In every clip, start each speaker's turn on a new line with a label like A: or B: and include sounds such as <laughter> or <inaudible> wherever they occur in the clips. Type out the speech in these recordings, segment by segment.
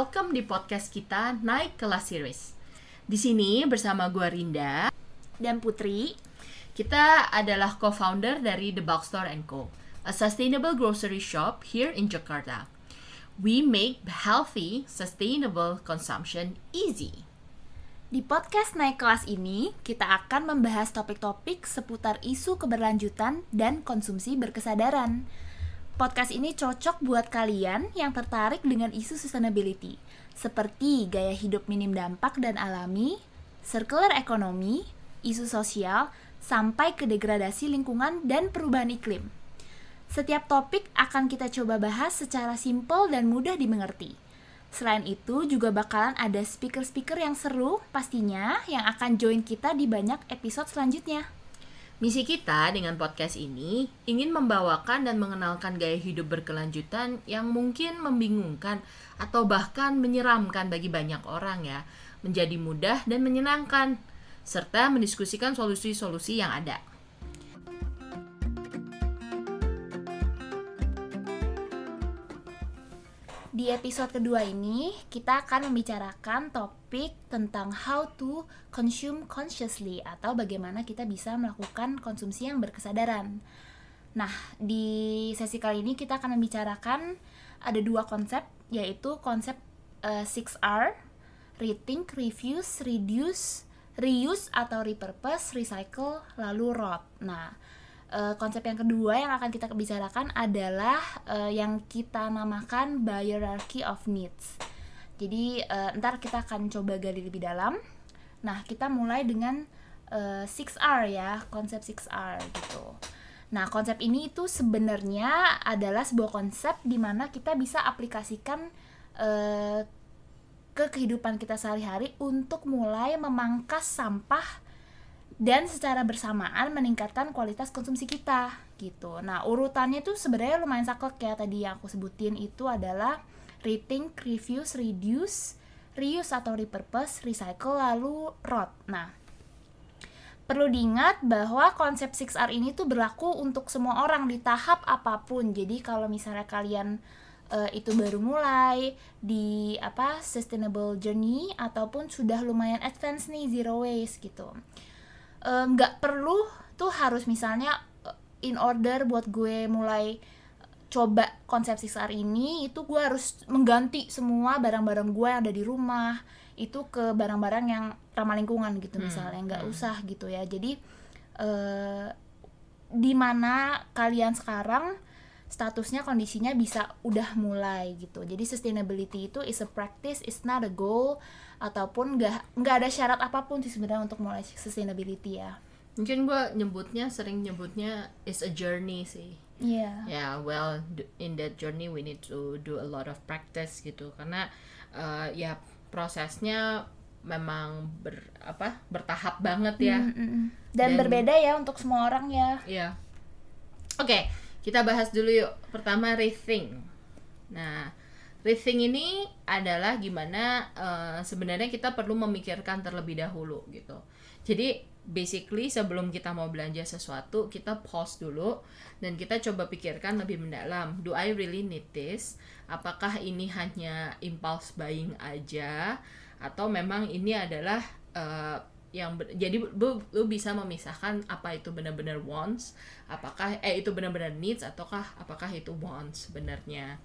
A: welcome di podcast kita Naik Kelas Series. Di sini bersama gue Rinda
B: dan Putri.
A: Kita adalah co-founder dari The Box Store Co, a sustainable grocery shop here in Jakarta. We make healthy, sustainable consumption easy.
B: Di podcast Naik Kelas ini, kita akan membahas topik-topik seputar isu keberlanjutan dan konsumsi berkesadaran. Podcast ini cocok buat kalian yang tertarik dengan isu sustainability, seperti gaya hidup minim dampak dan alami, circular economy, isu sosial, sampai ke degradasi lingkungan dan perubahan iklim. Setiap topik akan kita coba bahas secara simpel dan mudah dimengerti. Selain itu, juga bakalan ada speaker-speaker yang seru pastinya yang akan join kita di banyak episode selanjutnya.
A: Misi kita dengan podcast ini ingin membawakan dan mengenalkan gaya hidup berkelanjutan yang mungkin membingungkan atau bahkan menyeramkan bagi banyak orang ya, menjadi mudah dan menyenangkan, serta mendiskusikan solusi-solusi yang ada.
B: Di episode kedua ini, kita akan membicarakan topik tentang how to consume consciously atau bagaimana kita bisa melakukan konsumsi yang berkesadaran. Nah, di sesi kali ini kita akan membicarakan ada dua konsep, yaitu konsep uh, 6R, rethink, refuse, reduce, reuse atau repurpose, recycle, lalu rot. Nah, uh, konsep yang kedua yang akan kita bicarakan adalah uh, yang kita namakan hierarchy of needs. Jadi uh, ntar kita akan coba gali lebih dalam. Nah, kita mulai dengan uh, 6R ya, konsep 6R gitu. Nah, konsep ini itu sebenarnya adalah sebuah konsep di mana kita bisa aplikasikan uh, ke kehidupan kita sehari-hari untuk mulai memangkas sampah dan secara bersamaan meningkatkan kualitas konsumsi kita gitu. Nah urutannya tuh sebenarnya lumayan saklek ya tadi yang aku sebutin itu adalah rethink, refuse, reduce, reuse atau repurpose, recycle lalu rot. Nah perlu diingat bahwa konsep 6R ini tuh berlaku untuk semua orang di tahap apa pun. Jadi kalau misalnya kalian uh, itu baru mulai di apa sustainable journey ataupun sudah lumayan advance nih zero waste gitu nggak uh, perlu tuh harus misalnya in order buat gue mulai coba konsep 6R ini itu gue harus mengganti semua barang-barang gue yang ada di rumah itu ke barang-barang yang ramah lingkungan gitu hmm. misalnya nggak hmm. usah gitu ya jadi uh, di mana kalian sekarang statusnya kondisinya bisa udah mulai gitu jadi sustainability itu is a practice is not a goal ataupun nggak nggak ada syarat apa pun sih sebenarnya untuk mulai sustainability ya.
A: Mungkin gue nyebutnya sering nyebutnya is a journey sih.
B: Yeah
A: yeah well in that journey we need to do a lot of practice gitu. Karena uh, ya prosesnya memang ber apa bertahap banget ya. Mm
B: -mm. Dan, dan berbeda ya untuk semua orang ya.
A: Ya yeah. oke okay, kita bahas dulu yuk. Pertama rethink. Nah Rethink ini adalah gimana uh, sebenarnya kita perlu memikirkan terlebih dahulu gitu. Jadi basically sebelum kita mau belanja sesuatu kita pause dulu dan kita coba pikirkan lebih mendalam. Do I really need this? Apakah ini hanya impulse buying aja atau memang ini adalah uh, yang jadi lu, lu bisa memisahkan apa itu benar-benar wants, apakah eh itu benar-benar needs ataukah apakah itu wants sebenarnya.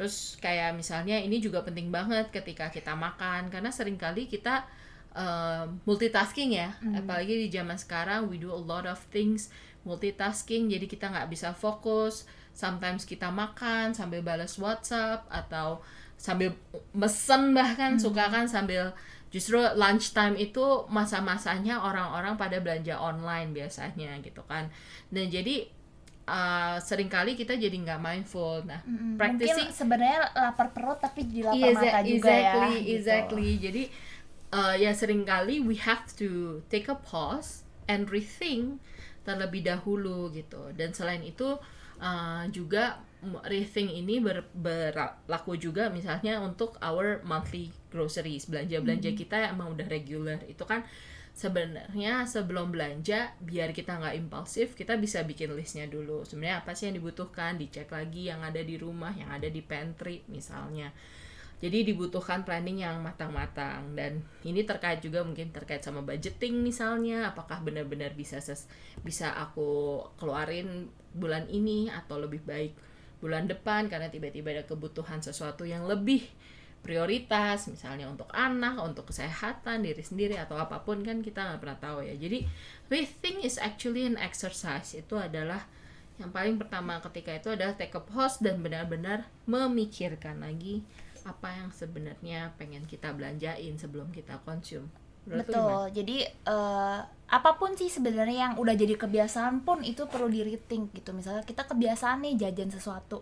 A: Terus kayak misalnya ini juga penting banget ketika kita makan karena sering kali kita uh, multitasking ya, mm. apalagi di zaman sekarang we do a lot of things multitasking jadi kita nggak bisa fokus. Sometimes kita makan sambil balas WhatsApp atau sambil mesen bahkan mm. suka kan sambil justru lunchtime itu masa-masanya orang-orang pada belanja online biasanya gitu kan. Dan jadi uh, sering kali kita jadi nggak mindful. Nah,
B: mm-hmm. practicing mungkin sebenarnya lapar perut tapi di lapar iya, mata juga
A: exactly,
B: ya.
A: Gitu. Exactly. Jadi uh, ya sering kali we have to take a pause and rethink terlebih dahulu gitu. Dan selain itu uh, juga rethink ini ber, berlaku juga misalnya untuk our monthly groceries belanja belanja mm-hmm. kita emang udah regular itu kan sebenarnya sebelum belanja biar kita nggak impulsif kita bisa bikin listnya dulu. Sebenarnya apa sih yang dibutuhkan? Dicek lagi yang ada di rumah yang ada di pantry misalnya. Jadi dibutuhkan planning yang matang-matang. Dan ini terkait juga mungkin terkait sama budgeting misalnya, apakah benar-benar bisa ses bisa aku keluarin bulan ini atau lebih baik bulan depan karena tiba-tiba ada kebutuhan sesuatu yang lebih prioritas misalnya untuk anak, untuk kesehatan diri sendiri atau apa pun kan kita nggak pernah tahu ya. Jadi rethink is actually an exercise itu adalah yang paling pertama ketika itu adalah take a pause dan benar-benar memikirkan lagi apa yang sebenarnya pengen kita belanjain sebelum kita konsum. Menurut
B: Betul. Jadi eh, apa pun sih sebenarnya yang udah jadi kebiasaan pun itu perlu di rethink gitu. Misalnya kita kebiasaan nih jajan sesuatu.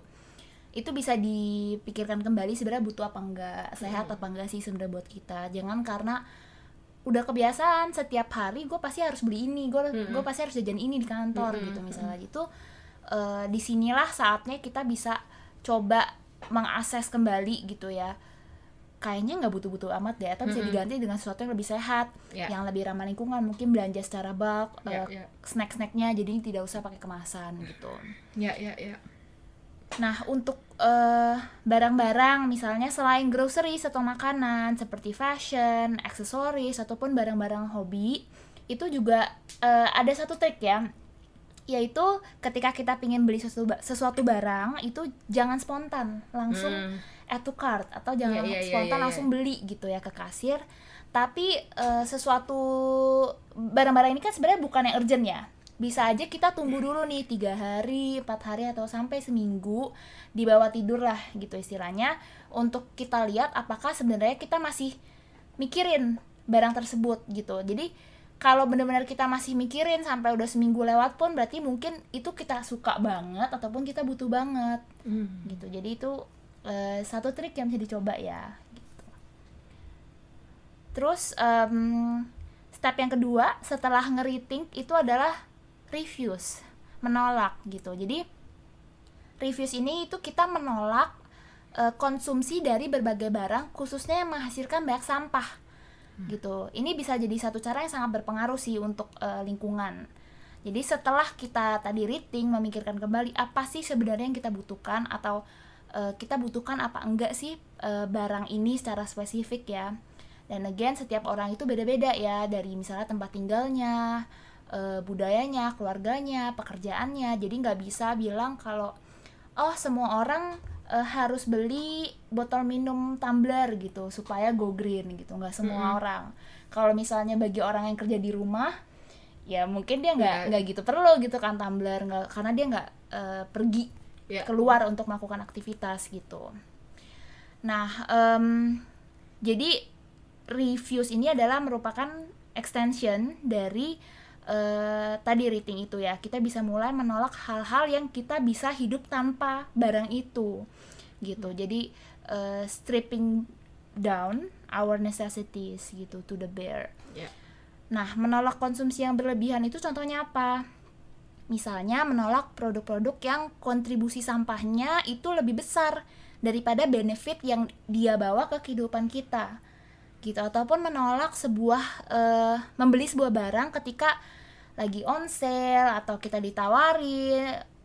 B: Itu bisa dipikirkan kembali sebenarnya butuh apa enggak, sehat apa enggak sih sebenarnya buat kita. Jangan karena udah kebiasaan setiap hari gue pasti harus beli ini, gue gue pasti harus jajan ini di kantor gitu misalnya gitu. Eh, di sinilah saatnya kita bisa coba mengakses kembali gitu ya kayaknya nggak butuh-butuh amat deh atau bisa diganti dengan sesuatu yang lebih sehat
A: Ya.
B: yang lebih ramah lingkungan mungkin belanja secara bulk
A: Ya,
B: eh,
A: ya.
B: snack-snacknya jadi tidak usah pakai kemasan gitu
A: Ya, ya, ya.
B: Nah untuk eh, barang-barang misalnya selain groceries atau makanan seperti fashion aksesoris ataupun barang-barang hobi itu juga eh, ada satu trik ya yaitu ketika kita pingin beli sesuatu, sesuatu barang itu jangan spontan langsung
A: Hmm.
B: add to cart atau jangan
A: Iya, iya, iya,
B: spontan
A: iya,
B: langsung beli gitu ya ke kasir. Tapi eh, sesuatu barang-barang ini kan sebenarnya bukan yang urgent ya bisa aja kita tunggu dulu nih tiga hari empat hari atau sampai seminggu di bawah tidur lah gitu istilahnya untuk kita lihat apakah sebenarnya kita masih mikirin barang tersebut gitu jadi kalau benar-benar kita masih mikirin sampai udah seminggu lewat pun berarti mungkin itu kita suka banget ataupun kita butuh banget
A: Hmm.
B: gitu jadi itu eh, satu trik yang bisa dicoba ya gitu. terus em, step yang kedua setelah ngeriting itu adalah refuse menolak gitu. Jadi refuse ini itu kita menolak eh, konsumsi dari berbagai barang khususnya yang menghasilkan banyak sampah gitu. Ini bisa jadi satu cara yang sangat berpengaruh sih untuk eh, lingkungan. Jadi setelah kita tadi reading memikirkan kembali apa sih sebenarnya yang kita butuhkan atau eh, kita butuhkan apa enggak sih eh, barang ini secara spesifik ya. Dan again setiap orang itu beda-beda ya dari misalnya tempat tinggalnya, eh, budayanya, keluarganya, pekerjaannya. Jadi nggak bisa bilang kalau oh semua orang eh, harus beli botol minum tumbler gitu supaya go green gitu. Nggak semua orang. Kalau misalnya bagi orang yang kerja di rumah ya mungkin dia nggak nggak gitu perlu gitu kan tumbler nggak karena dia nggak eh, pergi
A: Ya.
B: keluar untuk melakukan aktivitas gitu nah em, jadi reviews ini adalah merupakan extension dari eh, tadi rating itu ya kita bisa mulai menolak hal-hal yang kita bisa hidup tanpa barang itu gitu jadi eh, stripping down our necessities gitu to the bare
A: Ya.
B: Nah, menolak konsumsi yang berlebihan itu contohnya apa? Misalnya menolak produk-produk yang kontribusi sampahnya itu lebih besar daripada benefit yang dia bawa ke kehidupan kita. Gitu ataupun menolak sebuah eh, membeli sebuah barang ketika lagi on sale atau kita ditawari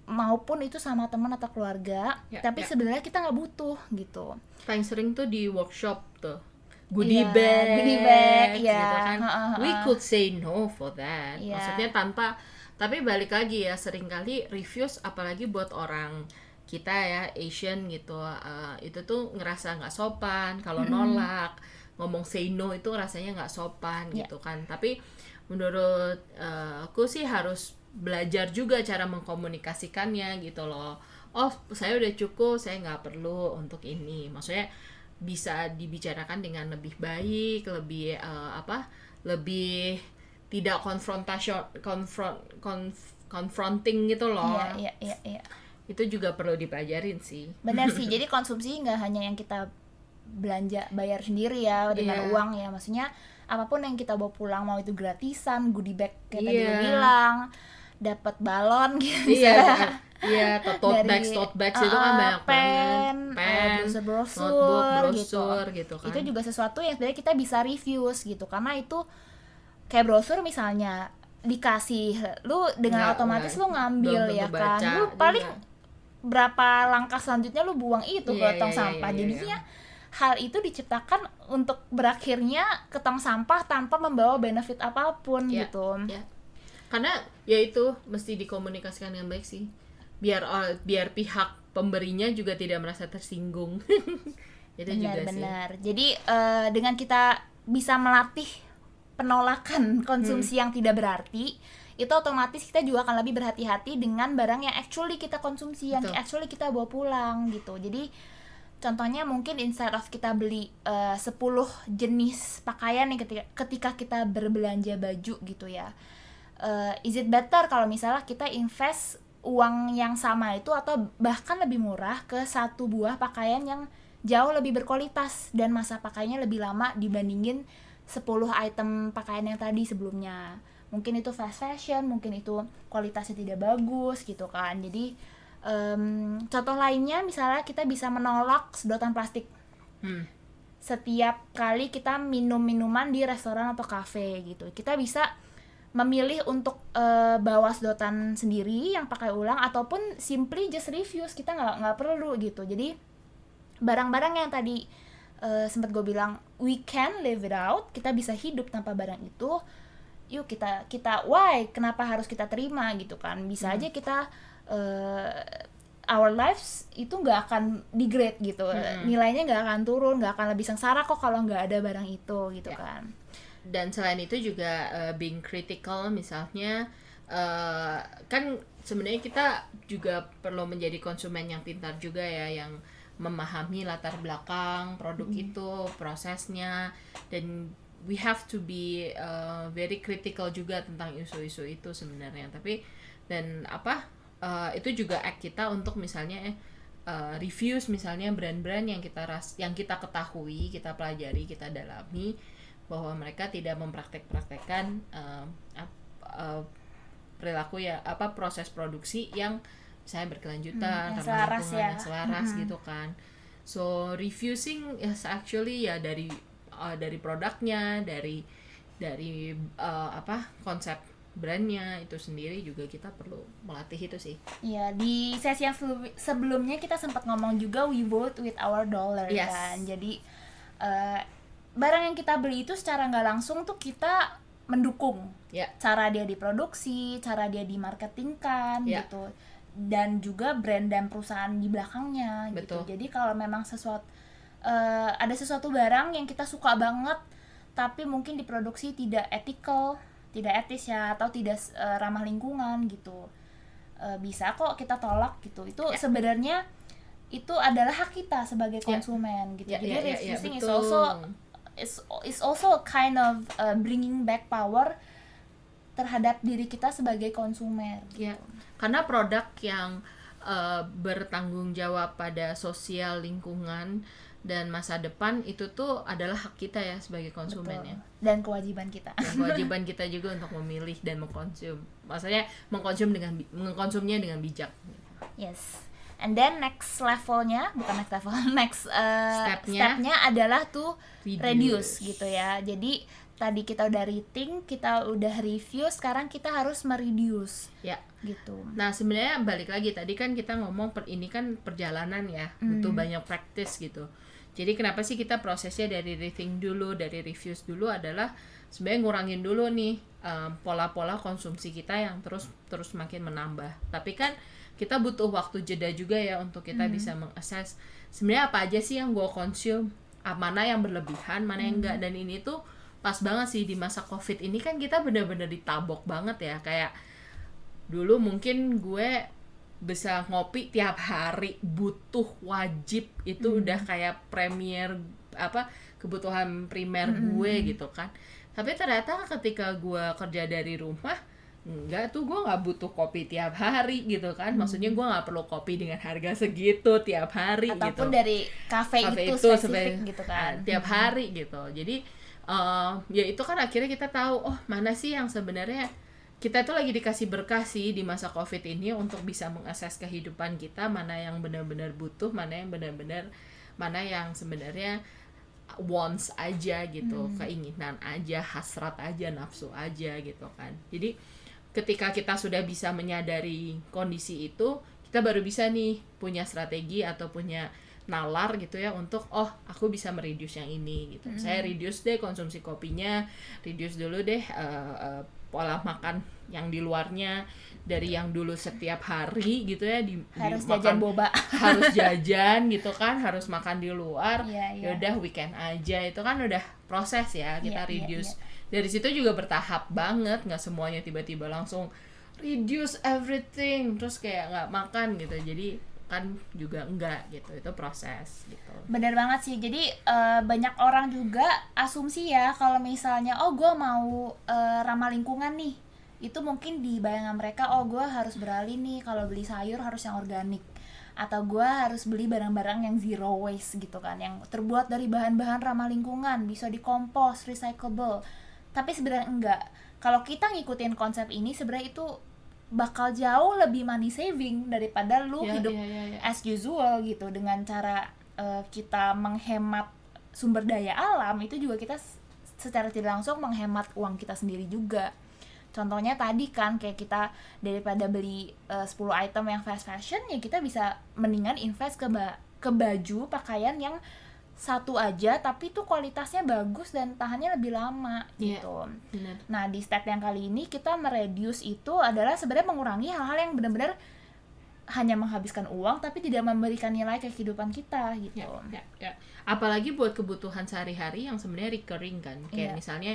B: maupun itu sama teman atau keluarga,
A: Ya,
B: tapi
A: ya.
B: sebenarnya kita nggak butuh gitu.
A: paling sering tuh di workshop tuh goodie
B: Iya,
A: bag,
B: goodie bag,
A: gitu
B: ya.
A: kan.
B: Ha, ha, ha.
A: We could say no for that.
B: Iya.
A: Maksudnya tanpa tapi balik lagi ya sering kali reviews apalagi buat orang kita ya Asian gitu eh, itu tuh ngerasa nggak sopan kalau nolak ngomong say no itu rasanya nggak sopan
B: Iya.
A: gitu kan tapi menurut eh, aku sih harus belajar juga cara mengkomunikasikannya gitu loh oh saya udah cukup saya nggak perlu untuk ini maksudnya bisa dibicarakan dengan lebih baik lebih eh, apa lebih tidak konfrontation konfront konf- confronting gitu loh
B: Iya, iya, iya, iya.
A: itu juga perlu dipelajarin sih
B: Benar sih. <laughs> Jadi konsumsi nggak hanya yang kita belanja bayar sendiri ya dengan
A: Iya.
B: uang ya. Maksudnya apa pun yang kita bawa pulang mau itu gratisan, goodie bag kayak tadi
A: Iya.
B: lu bilang, dapat balon <laughs> gitu.
A: iya iya to- tote bags tote bags itu
B: uh,
A: kan banyak
B: pen,
A: banget
B: uh, brosur-brosur,
A: notebook
B: gitu.
A: brosur gitu, kan
B: Itu juga sesuatu yang sebenarnya kita bisa reviews gitu karena itu kayak brosur misalnya dikasih lu dengan
A: Nggak-
B: otomatis
A: nggak-
B: lu ngambil
A: belum
B: ya kan.
A: baca
B: Lu paling
A: juga.
B: berapa langkah selanjutnya lu buang itu ke
A: Iya,
B: tong
A: iya,
B: sampah
A: iya, iya,
B: jadinya hal itu diciptakan untuk berakhirnya ke tong sampah tanpa membawa benefit apa pun
A: Ya,
B: gitu.
A: ya. karena ya itu mesti dikomunikasikan dengan baik sih. Biar or- biar pihak pemberinya juga tidak merasa tersinggung. <laughs> Itu juga sih.
B: Benar-benar. Jadi eh, dengan kita bisa melatih penolakan <laughs> konsumsi yang tidak berarti itu otomatis kita juga akan lebih berhati-hati dengan barang yang actually kita konsumsi yang
A: Betul.
B: actually kita bawa pulang gitu. Jadi contohnya mungkin instead of kita beli eh, 10 jenis pakaian nih ketika ketika kita berbelanja baju gitu ya eh, is it better kalau misalnya kita invest uang yang sama itu atau bahkan lebih murah ke satu buah pakaian yang jauh lebih berkualitas dan masa pakainya lebih lama dibandingin 10 item pakaian yang tadi sebelumnya? Mungkin itu fast fashion mungkin itu kualitasnya tidak bagus gitu kan. Jadi em, contoh lainnya misalnya kita bisa menolak sedotan plastik.
A: Hmm.
B: setiap kali kita minum minuman di restoran atau kafe gitu kita bisa memilih untuk eh, bawa sedotan sendiri yang pakai ulang ataupun simply just refuse kita nggak nggak perlu gitu. Jadi barang-barang yang tadi eh, sempat gue bilang we can live without kita bisa hidup tanpa barang itu yuk kita kita why? Kenapa harus kita terima gitu kan? Bisa aja kita eh, our lives itu nggak akan degrade gitu.
A: Mm-mm.
B: nilainya nggak akan turun nggak akan lebih sengsara kok kalau nggak ada barang itu gitu
A: Ya.
B: kan.
A: Dan selain itu juga uh, being critical misalnya uh, kan sebenarnya kita juga perlu menjadi konsumen yang pintar juga ya yang memahami latar belakang produk itu prosesnya. Dan we have to be uh, very critical juga tentang isu-isu itu sebenarnya. Tapi dan apa uh, itu juga act kita untuk misalnya eh, uh, reviews misalnya brand-brand yang kita ras yang kita ketahui kita pelajari kita dalami bahwa mereka tidak mempraktek-praktekkan ap- uh, perilaku ya apa proses produksi yang misalnya berkelanjutan
B: Hmm, yang
A: ramah
B: selaras ya.
A: yang selaras
B: Mhm.
A: gitu kan so refusing is actually ya dari uh, dari produknya dari dari uh, apa konsep brandnya itu sendiri juga kita perlu melatih itu sih
B: ya di sesi yang sebelum- sebelumnya kita sempat ngomong juga we vote with our dollar
A: Yes.
B: kan jadi eh, barang yang kita beli itu secara nggak langsung tuh kita mendukung
A: ya
B: cara dia diproduksi, cara dia dimarketingkan
A: Ya.
B: gitu. Dan juga brand dan perusahaan di belakangnya gitu.
A: Betul.
B: Jadi kalau memang sesuatu eh, ada sesuatu barang yang kita suka banget tapi mungkin diproduksi tidak ethical, tidak etis ya atau tidak eh, ramah lingkungan gitu. Eh, bisa kok kita tolak gitu. Itu
A: Ya.
B: sebenarnya itu adalah hak kita sebagai
A: Ya.
B: konsumen gitu.
A: ya
B: Jadi
A: ya ya, ya
B: refusing is
A: betul
B: also is is also a kind of uh, bringing back power terhadap diri kita sebagai konsumen.
A: Ya, karena produk yang eh, bertanggung jawab pada sosial lingkungan dan masa depan itu tuh adalah hak kita ya sebagai konsumen
B: Betul.
A: ya.
B: Dan kewajiban kita.
A: Dan <laughs> kewajiban kita juga untuk memilih dan mengkonsum. Maksudnya mengkonsum dengan mengkonsumnya dengan bijak.
B: Yes. And then next levelnya, bukan next level, <laughs> next uh,
A: Stepnya.
B: stepnya adalah tuh
A: Reduce.
B: reduce gitu ya. Jadi tadi kita udah rating, kita udah review, sekarang kita harus mereduce
A: Ya.
B: gitu.
A: Nah, sebenarnya balik lagi tadi kan kita ngomong per, ini kan perjalanan ya, butuh banyak practice gitu. Jadi kenapa sih kita prosesnya dari rethink dulu, dari reviews dulu adalah sebenarnya ngurangin dulu nih um, pola-pola konsumsi kita yang terus terus makin menambah. Tapi kan kita butuh waktu jeda juga ya untuk kita bisa mengakses sebenarnya apa aja sih yang gue konsum, mana yang berlebihan, mana yang enggak. Dan ini tuh pas banget sih di masa covid ini kan kita bener-bener ditabok banget ya. Kayak dulu mungkin gue bisa ngopi tiap hari butuh wajib itu udah kayak premier apa kebutuhan primer gue gitu kan. Tapi ternyata ketika gue kerja dari rumah enggak tuh gue nggak butuh kopi tiap hari gitu kan. Maksudnya gue nggak perlu kopi dengan harga segitu tiap hari
B: Ataupun
A: gitu.
B: dari Cafe itu,
A: itu
B: spesifik gitu kan.
A: tiap hari gitu. Jadi eh, ya itu kan akhirnya kita tahu oh mana sih yang sebenarnya kita tuh lagi dikasih berkah sih di masa covid ini untuk bisa mengakses kehidupan kita mana yang benar-benar butuh mana yang benar-benar mana yang sebenarnya wants aja gitu keinginan aja hasrat aja nafsu aja gitu kan. Jadi ketika kita sudah bisa menyadari kondisi itu kita baru bisa nih punya strategi atau punya nalar gitu ya untuk oh aku bisa mereduce yang ini gitu. Saya reduce deh konsumsi kopinya reduce dulu deh eh, eh, pola makan yang di luarnya dari yang dulu setiap hari gitu ya di
B: harus
A: dimakan-
B: jajan boba. <laughs>
A: harus <laughs> jajan gitu kan harus makan di luar
B: Iya, iya.
A: ya udah weekend aja itu kan udah proses ya
B: Iya,
A: kita
B: iya,
A: reduce. dari situ juga bertahap banget nggak semuanya tiba-tiba langsung reduce everything terus kayak nggak makan gitu. Jadi kan juga enggak gitu itu proses gitu.
B: Bener banget sih. Jadi eh, banyak orang juga asumsi ya kalau misalnya oh gue mau eh, ramah lingkungan nih, itu mungkin di bayangan mereka oh gue harus beralih nih kalau beli sayur harus yang organik atau gue harus beli barang-barang yang zero waste gitu kan, yang terbuat dari bahan-bahan ramah lingkungan, bisa dikompos, recyclable. Tapi sebenarnya enggak. Kalau kita ngikutin konsep ini sebenarnya itu bakal jauh lebih money saving daripada lu
A: Ya,
B: hidup
A: ya, ya, ya.
B: as usual gitu dengan cara eh, kita menghemat sumber daya alam itu juga kita secara tidak langsung menghemat uang kita sendiri juga contohnya tadi kan kayak kita daripada beli eh, 10 item yang fast fashion ya kita bisa mendingan invest ke ba- ke baju pakaian yang satu aja tapi tuh kualitasnya bagus dan tahannya lebih lama
A: Iya.
B: gitu
A: Bener.
B: Nah, di step yang kali ini kita mereduce itu adalah sebenarnya mengurangi hal-hal yang benar-benar hanya menghabiskan uang tapi tidak memberikan nilai ke kehidupan kita gitu.
A: Ya, ya, ya. Apalagi buat kebutuhan sehari-hari yang sebenarnya recurring kan. Kayak misalnya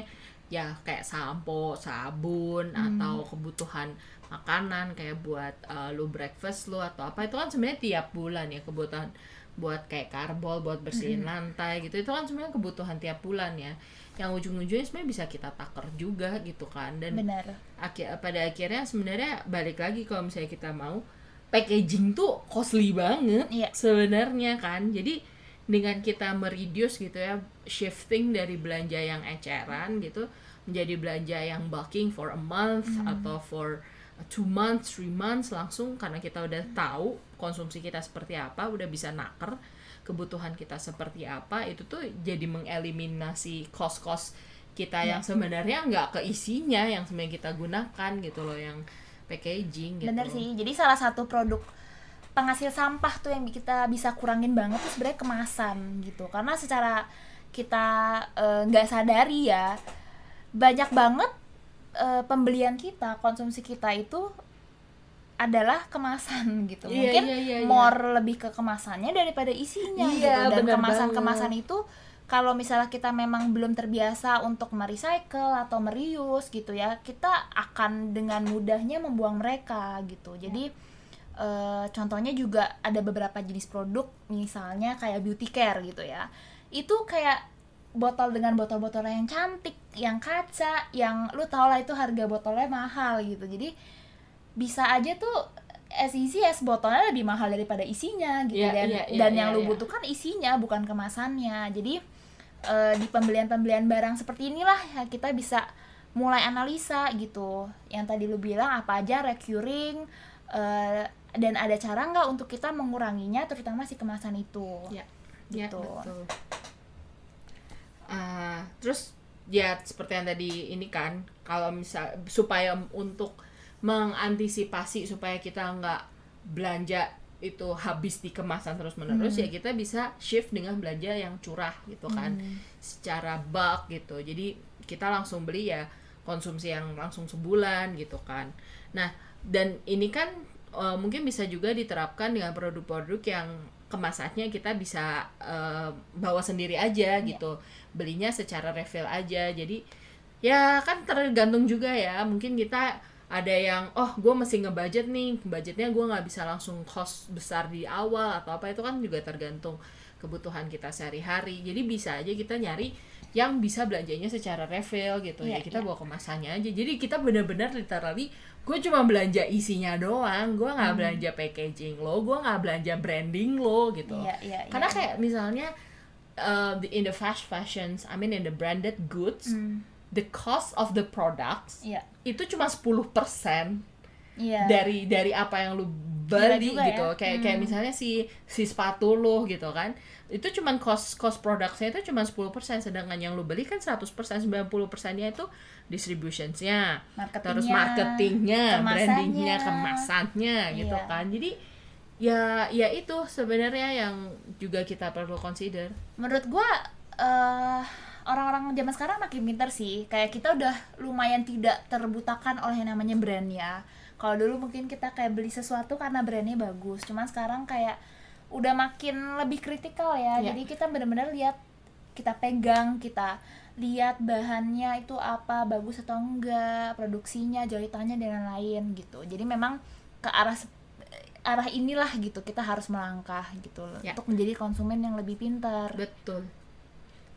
A: ya kayak sampo, sabun
B: Hmm.
A: atau kebutuhan makanan kayak buat uh, lu breakfast lu atau apa itu kan sebenarnya tiap bulan ya kebutuhan buat kayak karbol buat bersihin
B: Hmm.
A: lantai gitu itu kan sebenarnya kebutuhan tiap bulan ya yang ujung-ujungnya sebenarnya bisa kita taker juga gitu kan dan
B: Benar.
A: aki- pada akhirnya sebenarnya balik lagi kalau misalnya kita mau packaging tuh costly banget
B: Iya.
A: sebenarnya kan jadi dengan kita mereduce gitu ya shifting dari belanja yang eceran gitu menjadi belanja yang bulking for a month atau for two months, three months langsung karena kita udah tahu konsumsi kita seperti apa, udah bisa naker kebutuhan kita seperti apa, itu tuh jadi mengeliminasi cost-cost kita yang sebenarnya nggak keisinya yang sebenarnya kita gunakan gitu loh yang packaging gitu.
B: Benar sih. Jadi salah satu produk penghasil sampah tuh yang kita bisa kurangin banget tuh sebenarnya kemasan gitu. Karena secara kita eh, nggak sadari ya banyak banget eh, pembelian kita, konsumsi kita itu adalah kemasan <laughs> gitu.
A: Iya,
B: Mungkin
A: iya, iya, iya.
B: more lebih ke kemasannya daripada isinya
A: Iya,
B: gitu. Dan kemasan-kemasan itu kalau misalnya kita memang belum terbiasa untuk merecycle atau mereuse gitu ya, kita akan dengan mudahnya membuang mereka gitu. Jadi eh, contohnya juga ada beberapa jenis produk misalnya kayak beauty care gitu ya. Itu kayak botol dengan botol-botol yang cantik, yang kaca, yang lu tau lah itu harga botolnya mahal gitu. Jadi bisa aja tuh as easy as botolnya lebih mahal daripada isinya gitu
A: Iya,
B: dan
A: iya, iya,
B: dan yang
A: iya,
B: lu
A: iya.
B: butuhkan isinya bukan kemasannya. Jadi eh, di pembelian-pembelian barang seperti inilah ya kita bisa mulai analisa gitu. Yang tadi lu bilang apa aja recurring eh, dan ada cara nggak untuk kita menguranginya terutama si kemasan itu.
A: Ya, ya
B: Gitu.
A: betul. Ah, terus ya seperti yang tadi ini kan, kalau misal supaya untuk mengantisipasi supaya kita nggak belanja itu habis di kemasan terus menerus
B: Hmm.
A: ya kita bisa shift dengan belanja yang curah gitu kan, secara bulk gitu. Jadi kita langsung beli ya konsumsi yang langsung sebulan gitu kan. Nah dan ini kan eh, mungkin bisa juga diterapkan dengan produk-produk yang kemasannya kita bisa eh, bawa sendiri aja gitu. Belinya secara refill aja. Jadi ya kan tergantung juga ya. Mungkin kita ada yang oh gue mesti ngebudget nih. Budgetnya gue nggak bisa langsung cost besar di awal atau apa. Itu kan juga tergantung kebutuhan kita sehari-hari. Jadi bisa aja kita nyari yang bisa belanjanya secara refill gitu
B: Iya,
A: ya kita
B: iya.
A: bawa kemasannya aja jadi kita benar-benar literally gue cuma belanja isinya doang gue
B: Hmm.
A: nggak belanja packaging lo gue nggak belanja branding lo gitu
B: Iya, iya, iya.
A: karena kayak misalnya uh, in the fast fashions I mean in the branded goods
B: Hmm,
A: the cost of the products
B: iya.
A: itu cuma 10%
B: Iya.
A: dari dari apa yang lu beli gitu
B: ya.
A: kayak kayak
B: Hmm.
A: misalnya si si sepatu lu gitu kan itu cuman cost cost produknya itu cuma 10% sedangkan yang lu beli kan 100% 90% nya itu distributionsnya
B: Marketingnya,
A: terus marketingnya
B: kemasannya.
A: brandingnya kemasannya gitu
B: Iya.
A: kan jadi ya ya itu sebenarnya yang juga kita perlu consider
B: menurut gua eh, orang-orang zaman sekarang makin pintar sih kayak kita udah lumayan tidak terbutakan oleh yang namanya brand ya kalau dulu mungkin kita kayak beli sesuatu karena brandnya bagus cuman sekarang kayak udah makin lebih kritikal ya.
A: Ya.
B: jadi kita benar-benar lihat kita pegang kita lihat bahannya itu apa bagus atau enggak produksinya jahitannya dan lain-lain gitu. Jadi memang ke arah arah inilah gitu kita harus melangkah gitu loh.
A: Ya.
B: untuk menjadi konsumen yang lebih pintar.
A: Betul.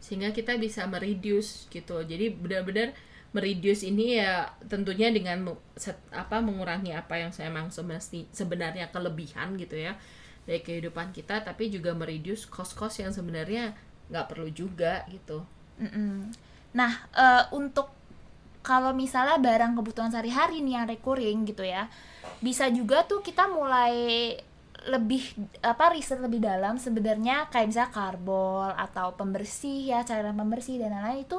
A: Sehingga kita bisa mereduce gitu jadi benar-benar mereduce ini ya tentunya dengan set- apa mengurangi apa yang saya memang semesti sebenarnya kelebihan gitu ya dari kehidupan kita tapi juga mereduce cost-cost yang sebenarnya nggak perlu juga gitu
B: Mm-mm. Nah, eh, untuk kalau misalnya barang kebutuhan sehari-hari nih yang recurring gitu ya, bisa juga tuh kita mulai lebih apa riset lebih dalam sebenarnya kayak misalnya karbol atau pembersih ya cairan pembersih dan lain-lain itu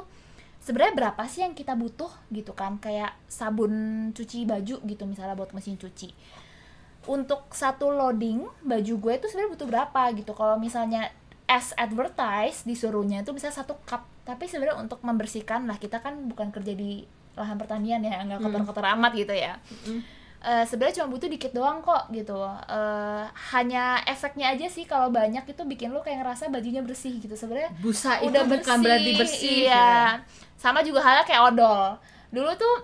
B: sebenarnya berapa sih yang kita butuh gitu kan? Kayak sabun cuci baju gitu misalnya buat mesin cuci. Untuk satu loading baju gue itu sebenarnya butuh berapa gitu. Kalau misalnya as advertise disuruhnya itu bisa satu cup. Tapi sebenarnya untuk membersihkan lah kita kan bukan kerja di lahan pertanian ya nggak kotor-kotor amat gitu ya Eh, sebenarnya cuma butuh dikit doang kok gitu Eh, hanya efeknya aja sih kalau banyak itu bikin lu kayak ngerasa bajunya bersih gitu sebenarnya
A: busa itu
B: udah
A: bukan berarti bersih
B: iya
A: gitu.
B: sama juga halnya kayak odol dulu tuh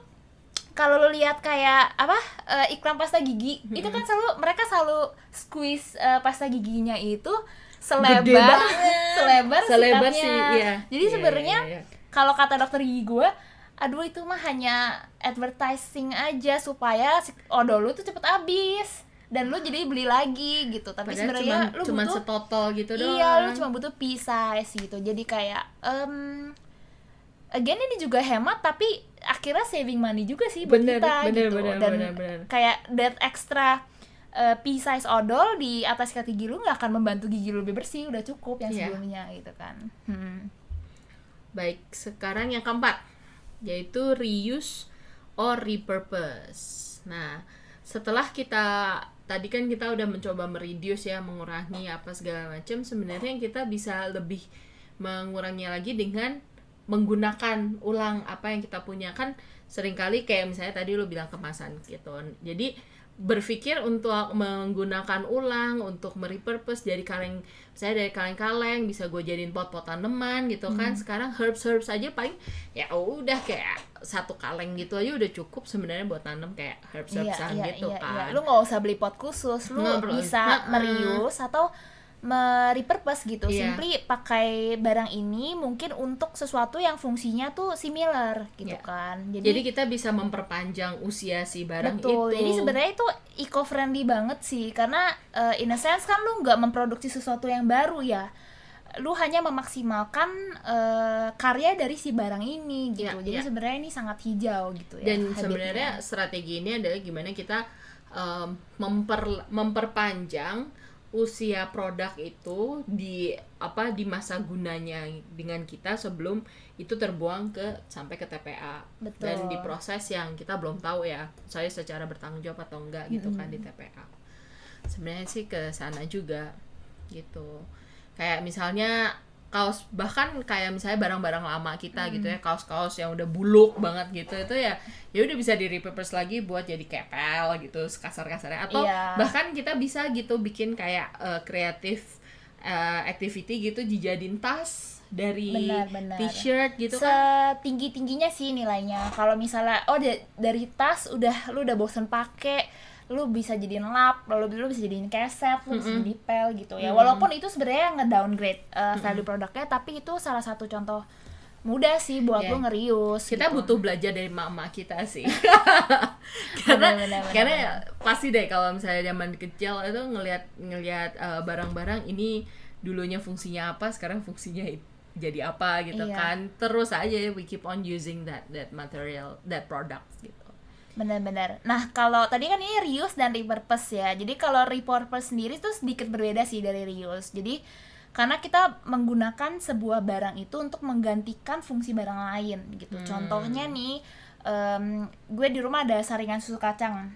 B: kalau lu lihat kayak apa eh, iklan pasta gigi itu kan selalu mereka selalu squeeze eh, pasta giginya itu selebar
A: Gede banget. <laughs>
B: selebar
A: Selebar sih, iya.
B: jadi
A: Iya,
B: sebenarnya
A: iya, iya.
B: kalau kata dokter gigi gue aduh itu mah hanya advertising aja supaya si odol lu tuh cepet habis dan lu jadi beli lagi gitu tapi sebenarnya lu
A: cuman
B: butuh
A: setotol gitu doang
B: Iya, lu cuma butuh pea size gitu. Jadi kayak em again ini juga hemat tapi akhirnya saving money juga sih buat
A: Bener,
B: kita
A: bener,
B: gitu.
A: bener,
B: Dan
A: bener, bener.
B: kayak that extra uh, pea size odol di atas sikat gigi lu nggak akan membantu gigi lu lebih bersih, udah cukup yang
A: Iya.
B: sebelumnya gitu kan. Hmm.
A: Baik, sekarang yang keempat yaitu reuse or repurpose. Nah, setelah kita tadi kan kita udah mencoba mereduce ya, mengurangi apa segala macam, sebenarnya kita bisa lebih mengurangi lagi dengan menggunakan ulang apa yang kita punya kan sering kali kayak misalnya tadi lu bilang kemasan gitu. Jadi berpikir untuk menggunakan ulang untuk merepurpose dari kaleng saya dari kaleng-kaleng bisa gue jadiin pot-pot tanaman gitu kan. Sekarang herbs herbs aja paling ya udah kayak satu kaleng gitu aja udah cukup sebenarnya buat tanam kayak herbs
B: Iya,
A: herbsan
B: iya,
A: gitu
B: iya,
A: kan.
B: Iya. Lu nggak usah beli pot khusus, lu
A: Nggak
B: bisa merius atau merepurpose gitu.
A: Iya.
B: Simply pakai barang ini mungkin untuk sesuatu yang fungsinya tuh similar gitu
A: Iya.
B: kan.
A: jadi kita bisa memperpanjang usia si barang
B: Betul.
A: itu
B: Jadi sebenarnya itu eco friendly banget sih karena uh, in a sense kan lu nggak memproduksi sesuatu yang baru ya. Lu hanya memaksimalkan uh, karya dari si barang ini gitu.
A: Iya,
B: Jadi
A: iya.
B: sebenarnya ini sangat hijau gitu ya.
A: dan sebenarnya strategi ini adalah gimana kita um, memper memperpanjang usia produk itu di apa di masa gunanya dengan kita sebelum itu terbuang ke sampai ke TPA
B: Betul.
A: dan diproses yang kita belum tahu ya saya secara bertanggung jawab atau enggak gitu kan di TPA sebenarnya sih ke sana juga gitu. Kayak misalnya kaos bahkan kayak misalnya barang-barang lama kita gitu ya kaos-kaos yang udah buluk banget gitu itu ya ya udah bisa di repurpose lagi buat jadi kepel gitu kasar-kasarnya. Atau
B: Iya.
A: bahkan kita bisa gitu bikin kayak eh, kreatif eh, activity gitu dijadiin tas dari t-shirt gitu kan.
B: Setinggi tingginya sih nilainya. Kalau misalnya oh da- dari tas udah lu udah bosen pakai lu bisa jadiin lap lalu lu bisa jadiin keset lu bisa jadi pel gitu ya. Walaupun itu sebenarnya ngedowngrade uh, value produknya tapi itu salah satu contoh mudah sih buat
A: Ya.
B: lu ngerius
A: kita
B: gitu.
A: butuh belajar dari mama kita sih. <laughs> Karena
B: Benar, benar,
A: karena ya pasti deh kalau misalnya zaman kecil itu ngelihat ngelihat uh, barang-barang ini dulunya fungsinya apa sekarang fungsinya jadi apa gitu
B: Iya.
A: kan. Terus aja we keep on using that that material that product gitu
B: Benar-benar. Nah, kalau tadi kan ini reuse dan repurpose ya. Jadi kalau repurpose sendiri tuh sedikit berbeda sih dari reuse. Jadi karena kita menggunakan sebuah barang itu untuk menggantikan fungsi barang lain gitu. Contohnya nih, em, gue di rumah ada saringan susu kacang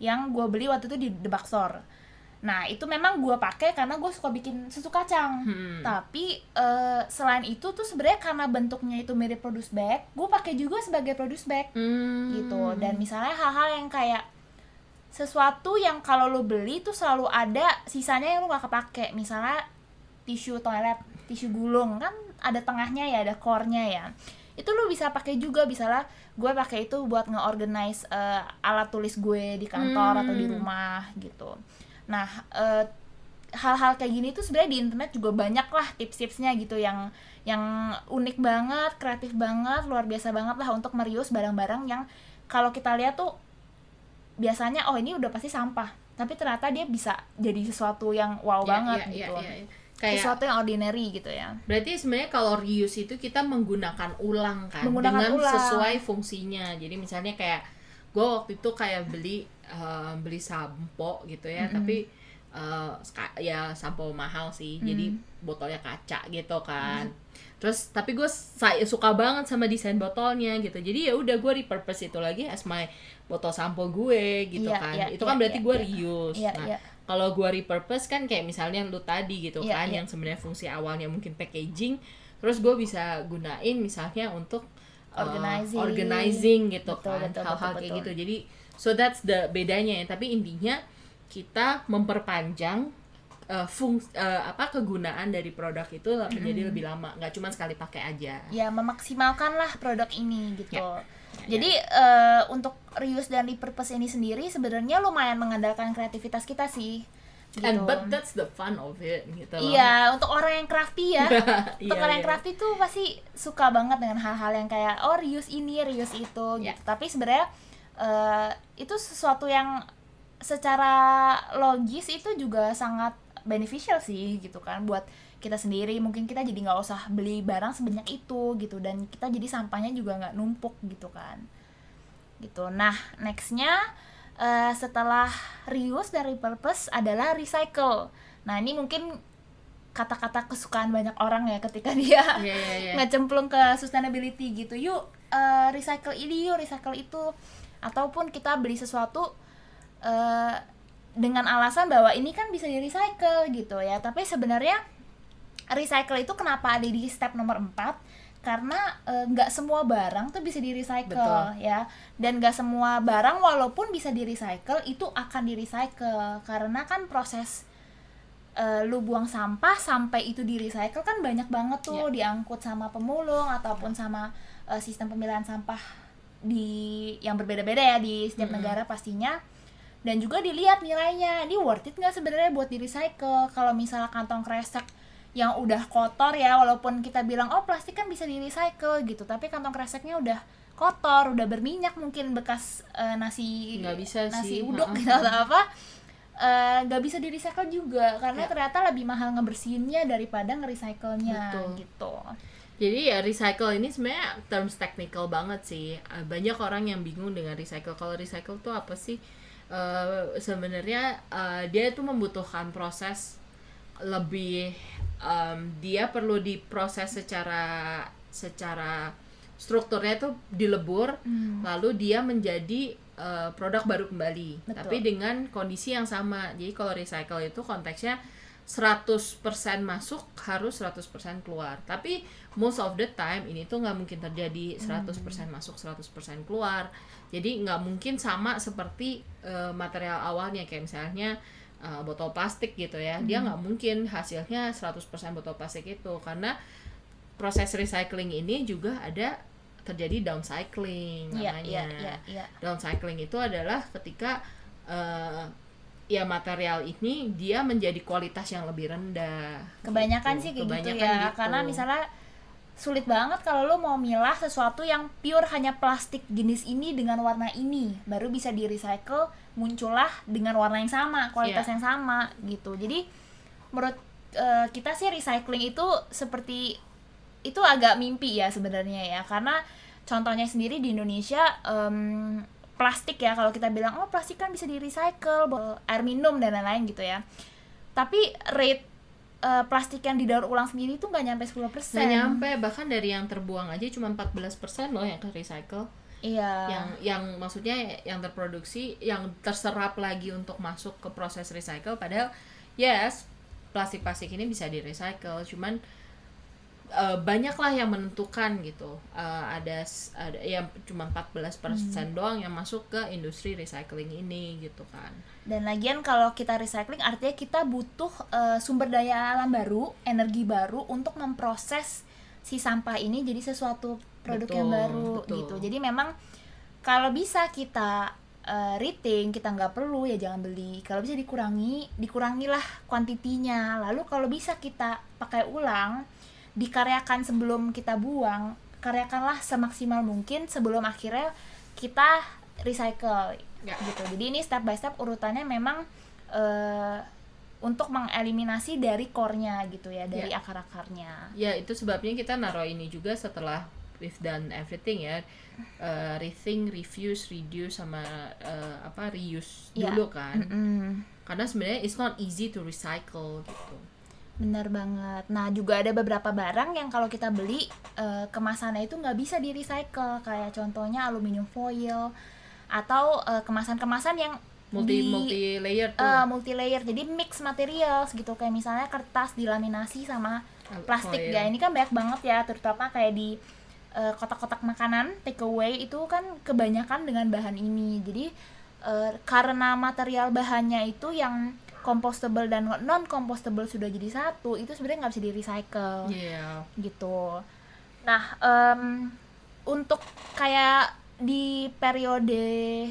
B: yang gue beli waktu itu di The Bookstore. Nah itu memang gue pakai karena gue suka bikin susu kacang.
A: Hmm.
B: Tapi eh, selain itu tuh sebenarnya karena bentuknya itu mirip produce bag, gue pakai juga sebagai produce bag
A: Hmm.
B: gitu. Dan misalnya hal-hal yang kayak sesuatu yang kalau lo beli tuh selalu ada sisanya yang lo gak kepake. Misalnya tisu toilet, tisu gulung kan ada tengahnya ya, ada core-nya ya. Itu lo bisa pakai juga, misalnya gue pakai itu buat nge-organize eh, alat tulis gue di kantor atau di
A: Hmm.
B: rumah gitu. Nah, eh, hal-hal kayak gini tuh sebenarnya di internet juga banyak lah tips-tipsnya gitu yang yang unik banget, kreatif banget, luar biasa banget lah untuk merius barang-barang yang kalau kita lihat tuh biasanya oh ini udah pasti sampah, tapi ternyata dia bisa jadi sesuatu yang wow
A: Iya,
B: banget
A: iya,
B: gitu.
A: iya, iya. Kayak
B: Sesuatu yang ordinary gitu ya.
A: berarti sebenarnya kalau reuse itu kita menggunakan ulang kan
B: Menggunakan
A: dengan
B: ulang.
A: sesuai fungsinya. Jadi misalnya kayak gue waktu itu kayak beli eh, beli sampo gitu ya,
B: Mm-mm.
A: tapi eh, ska- ya sampo mahal sih. Jadi botolnya kaca gitu kan. Terus tapi gue suka banget sama desain botolnya gitu. Jadi ya udah gue repurpose itu lagi as my botol sampo gue gitu
B: Iya,
A: kan.
B: iya,
A: itu
B: iya,
A: kan berarti
B: iya,
A: gue
B: iya.
A: reuse.
B: Iya,
A: nah,
B: iya.
A: kalau gua repurpose kan kayak misalnya lu tadi gitu
B: Iya,
A: kan
B: iya.
A: yang sebenarnya fungsi awalnya mungkin packaging terus gue bisa gunain misalnya untuk uh,
B: Organizing.
A: organizing gitu
B: Betul,
A: kan hal-hal kayak
B: betul.
A: gitu jadi so that's the bedanya ya tapi intinya kita memperpanjang uh, fungs uh, apa kegunaan dari produk itu menjadi lebih lama nggak cuma sekali pakai aja
B: ya memaksimalkan lah produk ini gitu.
A: Ya.
B: Jadi eh, untuk reuse dan repurpose ini sendiri sebenarnya lumayan mengandalkan kreativitas kita sih. Gitu.
A: and but that's the fun of it gitu loh.
B: Iya, untuk orang yang crafty ya. <laughs> untuk
A: Iya,
B: orang yang
A: iya.
B: crafty tuh pasti suka banget dengan hal-hal yang kayak oh reuse ini, reuse itu
A: Ya.
B: gitu. Tapi sebenarnya eh, itu sesuatu yang secara logis itu juga sangat beneficial sih gitu kan buat kita sendiri mungkin kita jadi nggak usah beli barang sebanyak itu gitu dan kita jadi sampahnya juga nggak numpuk gitu kan gitu nah nextnya eh, setelah reuse dan repurpose adalah recycle. Nah ini mungkin kata-kata kesukaan banyak orang ya ketika <laughs> dia
A: Iya, iya, iya.
B: ngecemplung ke sustainability gitu. Yuk eh, recycle ini yuk recycle itu. Ataupun kita beli sesuatu eh, dengan alasan bahwa ini kan bisa di recycle gitu ya. Tapi sebenarnya recycle itu kenapa ada di step nomor 4 karena eh, nggak semua barang tuh bisa di recycle
A: Betul.
B: ya. Dan nggak semua barang walaupun bisa di recycle itu akan di recycle karena kan proses eh, lu buang sampah sampai itu di recycle kan banyak banget tuh diangkut sama pemulung ataupun sama eh, sistem pemilihan sampah di yang berbeda-beda ya di setiap negara pastinya. Dan juga dilihat nilainya ini worth it nggak sebenarnya buat di recycle kalau misalnya kantong kresek yang udah kotor ya walaupun kita bilang oh plastik kan bisa di recycle gitu tapi kantong kreseknya udah kotor udah berminyak mungkin bekas eh, nasi
A: Nggak bisa
B: nasi
A: sih,
B: uduk gitu atau apa eh, nggak bisa di recycle juga karena
A: Ya.
B: ternyata lebih mahal ngebersihinnya daripada nge-recycle-nya
A: Betul.
B: gitu
A: Jadi ya recycle ini sebenarnya terms technical banget sih. Eh, Banyak orang yang bingung dengan recycle. Kalau recycle tuh apa sih? Eh, sebenarnya eh, dia itu membutuhkan proses lebih em, dia perlu diproses secara secara strukturnya tuh dilebur
B: Hmm.
A: lalu dia menjadi eh, produk baru kembali.
B: Betul.
A: tapi dengan kondisi yang sama. Jadi kalau recycle itu konteksnya 100% masuk harus 100% keluar. Tapi most of the time ini tuh nggak mungkin terjadi. 100% masuk 100% keluar. Jadi nggak mungkin sama seperti eh, material awalnya. Kayak misalnya eh, botol plastik gitu ya dia nggak mungkin hasilnya 100% botol plastik itu karena proses recycling ini juga ada terjadi downcycling
B: iya
A: namanya
B: iya iya iya
A: downcycling itu adalah ketika eh, ya material ini dia menjadi kualitas yang lebih rendah.
B: kebanyakan
A: gitu.
B: sih kayak gitu
A: Kebanyakan
B: ya
A: gitu.
B: karena misalnya sulit banget kalau lo mau milah sesuatu yang pure hanya plastik jenis ini dengan warna ini baru bisa di recycle muncullah dengan warna yang sama kualitas
A: Iya.
B: yang sama gitu jadi menurut eh, kita sih recycling itu seperti itu agak mimpi ya sebenarnya ya karena contohnya sendiri di Indonesia em, plastik ya kalau kita bilang oh plastik kan bisa di recycle air minum dan lain-lain gitu ya tapi rate eh, plastik yang didaur ulang sendiri tuh nggak nyampe 10%
A: Nggak nyampe bahkan dari yang terbuang aja cuma 14% loh yang ke recycle.
B: Iya.
A: yang yang maksudnya yang terproduksi yang terserap lagi untuk masuk ke proses recycle padahal yes plastik-plastik ini bisa di recycle cuman eh, banyaklah yang menentukan gitu. Eh, ada ada yang cuma 14% doang yang masuk ke industri recycling ini gitu kan.
B: Dan lagian kalau kita recycling artinya kita butuh eh, sumber daya alam baru, energi baru untuk memproses si sampah ini jadi sesuatu produk yang
A: Betul,
B: baru
A: betul.
B: gitu. Jadi memang kalau bisa kita eh, rating, kita nggak perlu ya jangan beli. Kalau bisa dikurangi, dikurangilah kuantitinya. Lalu kalau bisa kita pakai ulang, dikaryakan sebelum kita buang, karyakanlah semaksimal mungkin sebelum akhirnya kita recycle
A: Ya.
B: gitu. Jadi ini step by step urutannya memang eh, untuk mengeliminasi dari core-nya gitu ya, dari
A: Ya.
B: akar-akarnya.
A: ya itu sebabnya kita naruh ini juga setelah we've done everything ya Eh, rethink, refuse, reduce sama eh, apa reuse
B: Ya.
A: dulu kan
B: Mm-mm.
A: karena sebenarnya it's not easy to recycle gitu
B: Benar banget. Nah, juga ada beberapa barang yang kalau kita beli eh, kemasannya itu nggak bisa di recycle, kayak contohnya aluminium foil atau kemasan-kemasan yang
A: multi
B: di-
A: multi layer tuh
B: eh, multi layer, jadi mix materials gitu, kayak misalnya kertas dilaminasi sama plastik ya. Ini kan banyak banget ya, terutama kayak di kotak-kotak makanan take away itu kan kebanyakan dengan bahan ini. Jadi eh, karena material bahannya itu yang compostable dan non compostable sudah jadi satu, itu sebenarnya nggak bisa di recycle
A: Iya.
B: gitu. Nah, em, untuk kayak di periode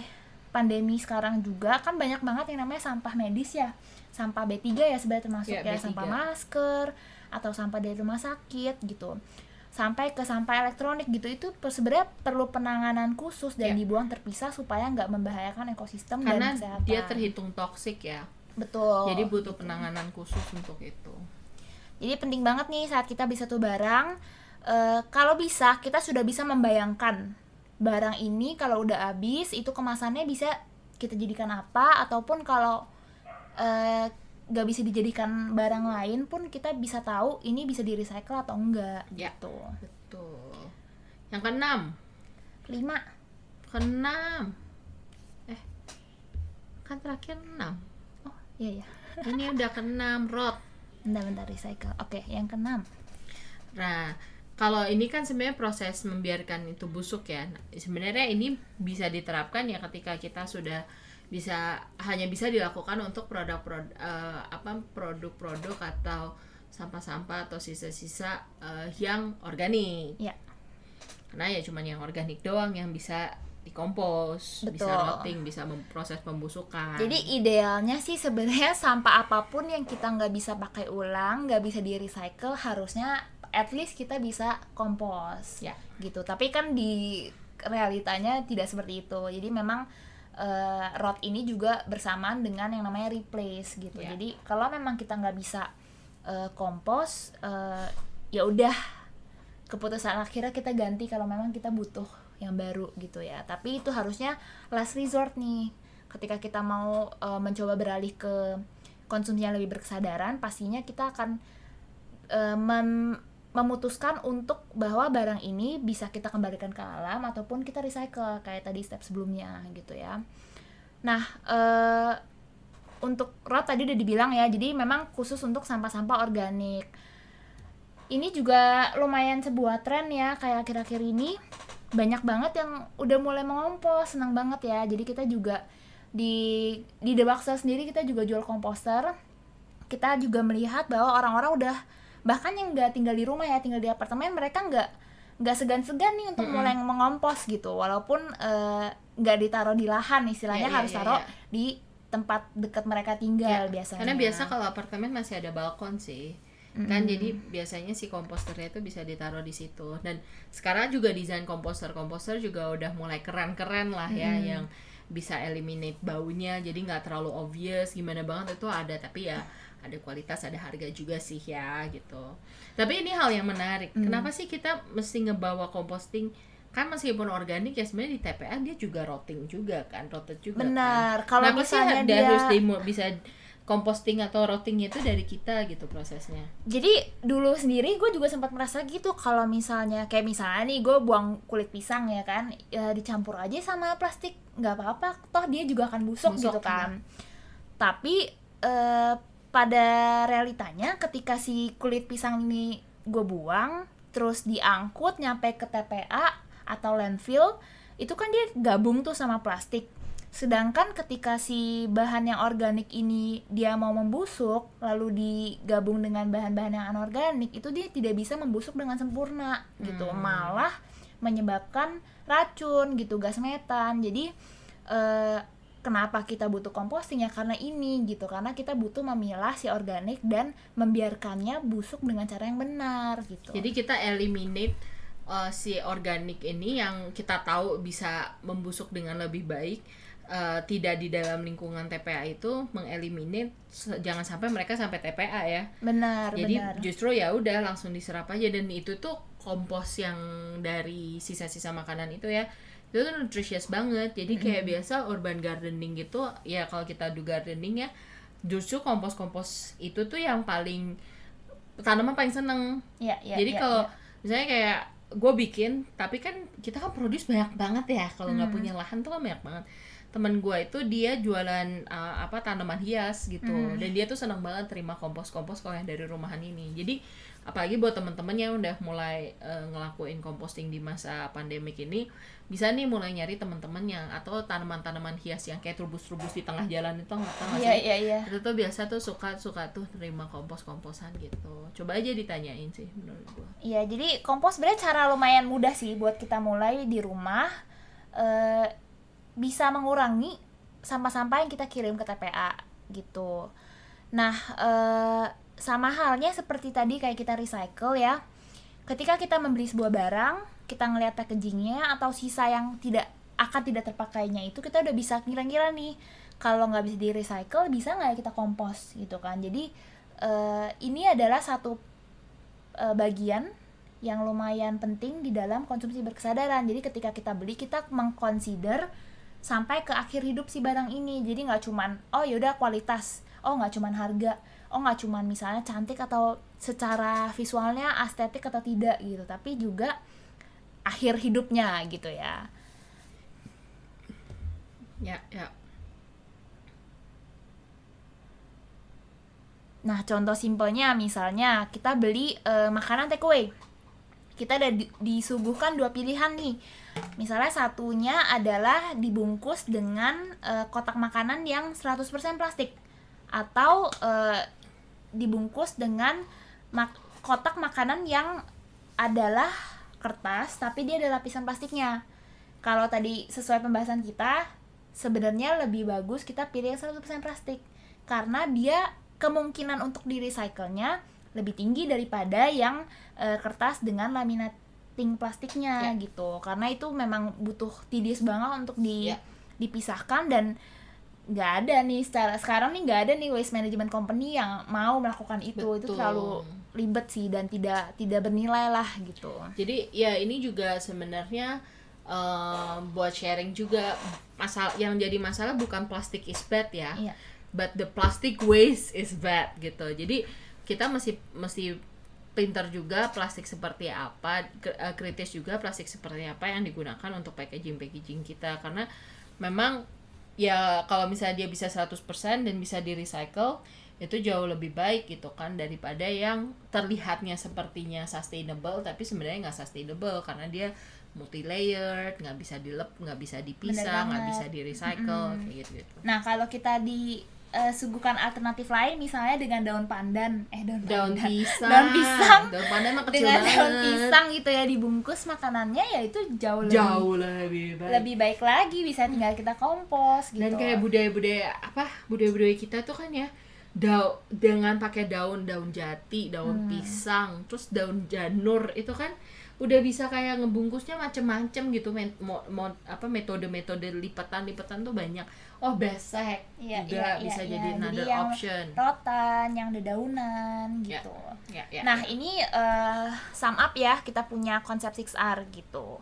B: pandemi sekarang juga kan banyak banget yang namanya sampah medis ya. Sampah B3 ya sebenarnya termasuk
A: Iya,
B: ya,
A: B3.
B: sampah masker atau sampah dari rumah sakit gitu. Sampai ke sampah elektronik gitu itu sebenarnya perlu penanganan khusus dan
A: Iya.
B: dibuang terpisah supaya nggak membahayakan ekosistem
A: karena
B: dan kesehatan.
A: dia terhitung toksik ya
B: Betul.
A: jadi butuh penanganan khusus untuk itu
B: Jadi penting banget nih saat kita beli satu barang, eh, kalau bisa kita sudah bisa membayangkan barang ini kalau udah habis itu kemasannya bisa kita jadikan apa ataupun kalau eh, nggak bisa dijadikan barang lain pun kita bisa tahu ini bisa di recycle atau enggak
A: Ya.
B: gitu.
A: betul yang keenam
B: Lima.
A: keenam eh kan terakhir enam
B: Oh iya ya. <laughs>
A: ini udah keenam rot
B: Bentar-bentar recycle. Oke, yang keenam.
A: Nah, kalau ini kan sebenarnya proses membiarkan itu busuk ya. Nah, sebenarnya ini bisa diterapkan ya ketika kita sudah bisa hanya bisa dilakukan untuk produk-produk eh, apa produk-produk atau sampah-sampah atau sisa-sisa eh, yang organik.
B: Ya.
A: Karena ya cuman yang organik doang yang bisa dikompos, bisa
B: Betul.
A: rotting, bisa memproses pembusukan.
B: Jadi idealnya sih sebenarnya <laughs> sampah apa pun yang kita nggak bisa pakai ulang, nggak bisa di recycle, harusnya at least kita bisa kompos,
A: Ya.
B: gitu. Tapi kan di realitanya tidak seperti itu. Jadi memang eh, rot ini juga bersamaan dengan yang namanya replace gitu.
A: Ya.
B: Jadi kalau memang kita nggak bisa eh, kompos, eh, ya udah keputusan akhirnya kita ganti kalau memang kita butuh yang baru gitu ya tapi itu harusnya last resort nih ketika kita mau eh, mencoba beralih ke konsumsi yang lebih berkesadaran pastinya kita akan eh, mem- memutuskan untuk bahwa barang ini bisa kita kembalikan ke alam ataupun kita recycle kayak tadi step sebelumnya gitu ya. Nah eh, untuk rot tadi udah dibilang ya jadi memang khusus untuk sampah-sampah organik. Ini juga lumayan sebuah tren ya kayak akhir-akhir ini. Banyak banget yang udah mulai mengompos senang banget ya. Jadi kita juga di di Boxer sendiri kita juga jual komposter. Kita juga melihat bahwa orang-orang udah bahkan yang nggak tinggal di rumah ya tinggal di apartemen mereka nggak nggak segan-segan nih untuk mulai mengompos gitu. Walaupun eh, nggak ditaruh di lahan istilahnya
A: Iya, iya,
B: harus
A: iya,
B: taruh
A: iya.
B: di tempat dekat mereka tinggal
A: Ya,
B: biasanya.
A: Karena biasa kalau apartemen masih ada balkon sih. Kan jadi biasanya si komposternya itu bisa ditaruh di situ. Dan sekarang juga desain komposter-komposter juga udah mulai keren-keren lah ya yang bisa eliminate baunya. Jadi nggak terlalu obvious gimana banget itu ada. Tapi ya ada kualitas ada harga juga sih ya gitu. Tapi ini hal yang menarik. Kenapa sih kita mesti ngebawa composting kan meskipun organik ya sebenarnya di TPA dia juga rotting juga kan rotet juga kan.
B: Benar, kalau
A: Kenapa sih
B: misalnya dia-
A: harus demo bisa composting atau rottingnya itu dari kita gitu prosesnya?
B: Jadi dulu sendiri gue juga sempat merasa gitu. Kalau misalnya kayak misalnya nih gue buang kulit pisang ya kan ya dicampur aja sama plastik nggak apa-apa. Toh dia juga akan busuk,
A: Busuk,
B: gitu kan. tapi eh, pada realitanya ketika si kulit pisang ini gue buang terus diangkut nyampe ke TPA atau landfill itu kan dia gabung tuh sama plastik. Sedangkan ketika si bahan yang organik ini dia mau membusuk lalu digabung dengan bahan-bahan yang anorganik itu dia tidak bisa membusuk dengan sempurna gitu.
A: Hmm.
B: malah menyebabkan racun gitu gas metan. Jadi eh, kenapa kita butuh composting ya? Karena ini gitu karena kita butuh memilah si organik dan membiarkannya busuk dengan cara yang benar gitu.
A: Jadi kita eliminate uh, si organik ini yang kita tahu bisa membusuk dengan lebih baik uh, tidak di dalam lingkungan TPA itu mengeliminate se- jangan sampai mereka sampai TPA ya.
B: Benar
A: jadi
B: benar.
A: justru ya udah langsung diserap aja dan itu tuh kompos yang dari sisa-sisa makanan itu ya itu tuh nutritious banget. Jadi kayak biasa urban gardening gitu ya kalau kita do gardening ya justru kompos-kompos itu tuh yang paling tanaman paling seneng.
B: Ya, ya,
A: jadi
B: ya,
A: kalau
B: ya.
A: misalnya kayak gue bikin tapi kan kita kan produce banyak banget ya. Kalau nggak
B: Hmm.
A: punya lahan tuh kan banyak banget teman gue itu dia jualan uh, apa tanaman hias gitu
B: Hmm.
A: dan dia tuh senang banget terima kompos kompos kalau yang dari rumahan ini jadi apalagi buat teman-teman yang udah mulai uh, ngelakuin composting di masa pandemik ini bisa nih mulai nyari teman-teman yang atau tanaman-tanaman hias yang kayak terubus-terubus di tengah jalan itu nggak tahu
B: Iya,
A: sih
B: iya, iya.
A: itu tuh biasa tuh suka suka tuh terima kompos komposan gitu coba aja ditanyain sih menurut gue
B: Iya, jadi kompos sebenarnya cara lumayan mudah sih buat kita mulai di rumah. Eh, bisa mengurangi sampah-sampah yang kita kirim ke TPA gitu. Nah, eh, sama halnya seperti tadi kayak kita recycle ya. Ketika kita membeli sebuah barang, kita ngelihat packagingnya atau sisa yang tidak akan tidak terpakainya itu kita udah bisa kira-kira nih kalau nggak bisa di recycle bisa nggak kita kompos gitu kan. Jadi eh, ini adalah satu eh, bagian yang lumayan penting di dalam konsumsi berkesadaran. Jadi ketika kita beli kita mengconsider sampai ke akhir hidup si barang ini. Jadi nggak cuman oh yaudah kualitas, oh nggak cuman harga, oh nggak cuman misalnya cantik atau secara visualnya estetik atau tidak gitu, tapi juga akhir hidupnya gitu ya.
A: ya ya
B: Nah, contoh simpelnya misalnya kita beli eh, makanan takeaway. Kita ada di- disuguhkan dua pilihan nih. Misalnya satunya adalah dibungkus dengan eh, kotak makanan yang 100% plastik atau eh, dibungkus dengan mak- kotak makanan yang adalah kertas tapi dia ada lapisan plastiknya. Kalau tadi sesuai pembahasan kita, sebenarnya lebih bagus kita pilih yang 100% plastik karena dia kemungkinan untuk di recycle-nya lebih tinggi daripada yang eh, kertas dengan laminating plastiknya
A: Ya.
B: gitu. Karena itu memang butuh tedious banget untuk di
A: Ya.
B: dipisahkan dan nggak ada nih secara sekarang nih nggak ada nih waste management company yang mau melakukan itu itu
A: Betul.
B: terlalu ribet sih dan tidak tidak bernilai lah gitu
A: jadi ya ini juga sebenarnya eh, buat sharing juga masalah yang jadi masalah bukan plastik is bad ya
B: Iya.
A: but the plastic waste is bad gitu jadi kita mesti mesti pinter juga plastik seperti apa eh, kritis juga plastik seperti apa yang digunakan untuk packaging packaging kita. Karena memang ya kalau misalnya dia bisa 100% dan bisa di recycle itu jauh lebih baik gitu kan daripada yang terlihatnya sepertinya sustainable tapi sebenarnya nggak sustainable. Karena dia multi layered nggak bisa dilep nggak bisa dipisah nggak bisa di recycle kayak gitu. Gitu
B: nah kalau kita disuguhkan alternatif lain misalnya dengan daun pandan. Eh daun
A: daun
B: pandan.
A: pisang.
B: Daun pisang.
A: Daun pandan mah kecil
B: dengan
A: banget.
B: daun pisang gitu ya dibungkus makanannya ya itu jauh lebih
A: jauh lebih baik.
B: lebih baik lagi bisa tinggal kita kompos gitu.
A: dan kayak budaya-budaya apa budaya-budaya kita tuh kan ya daun dengan pakai daun daun jati daun pisang terus daun janur itu kan udah bisa kayak ngebungkusnya macem-macem gitu men- mo- mo- apa metode-metode lipatan-lipatan tuh banyak oh besek
B: Iya,
A: juga
B: iya, iya,
A: bisa
B: iya.
A: jadi
B: Jadi
A: another
B: yang
A: option
B: rotan yang dedaunan
A: Ya.
B: gitu
A: ya, ya.
B: Nah, ini eh, sum up ya, kita punya konsep 6R gitu.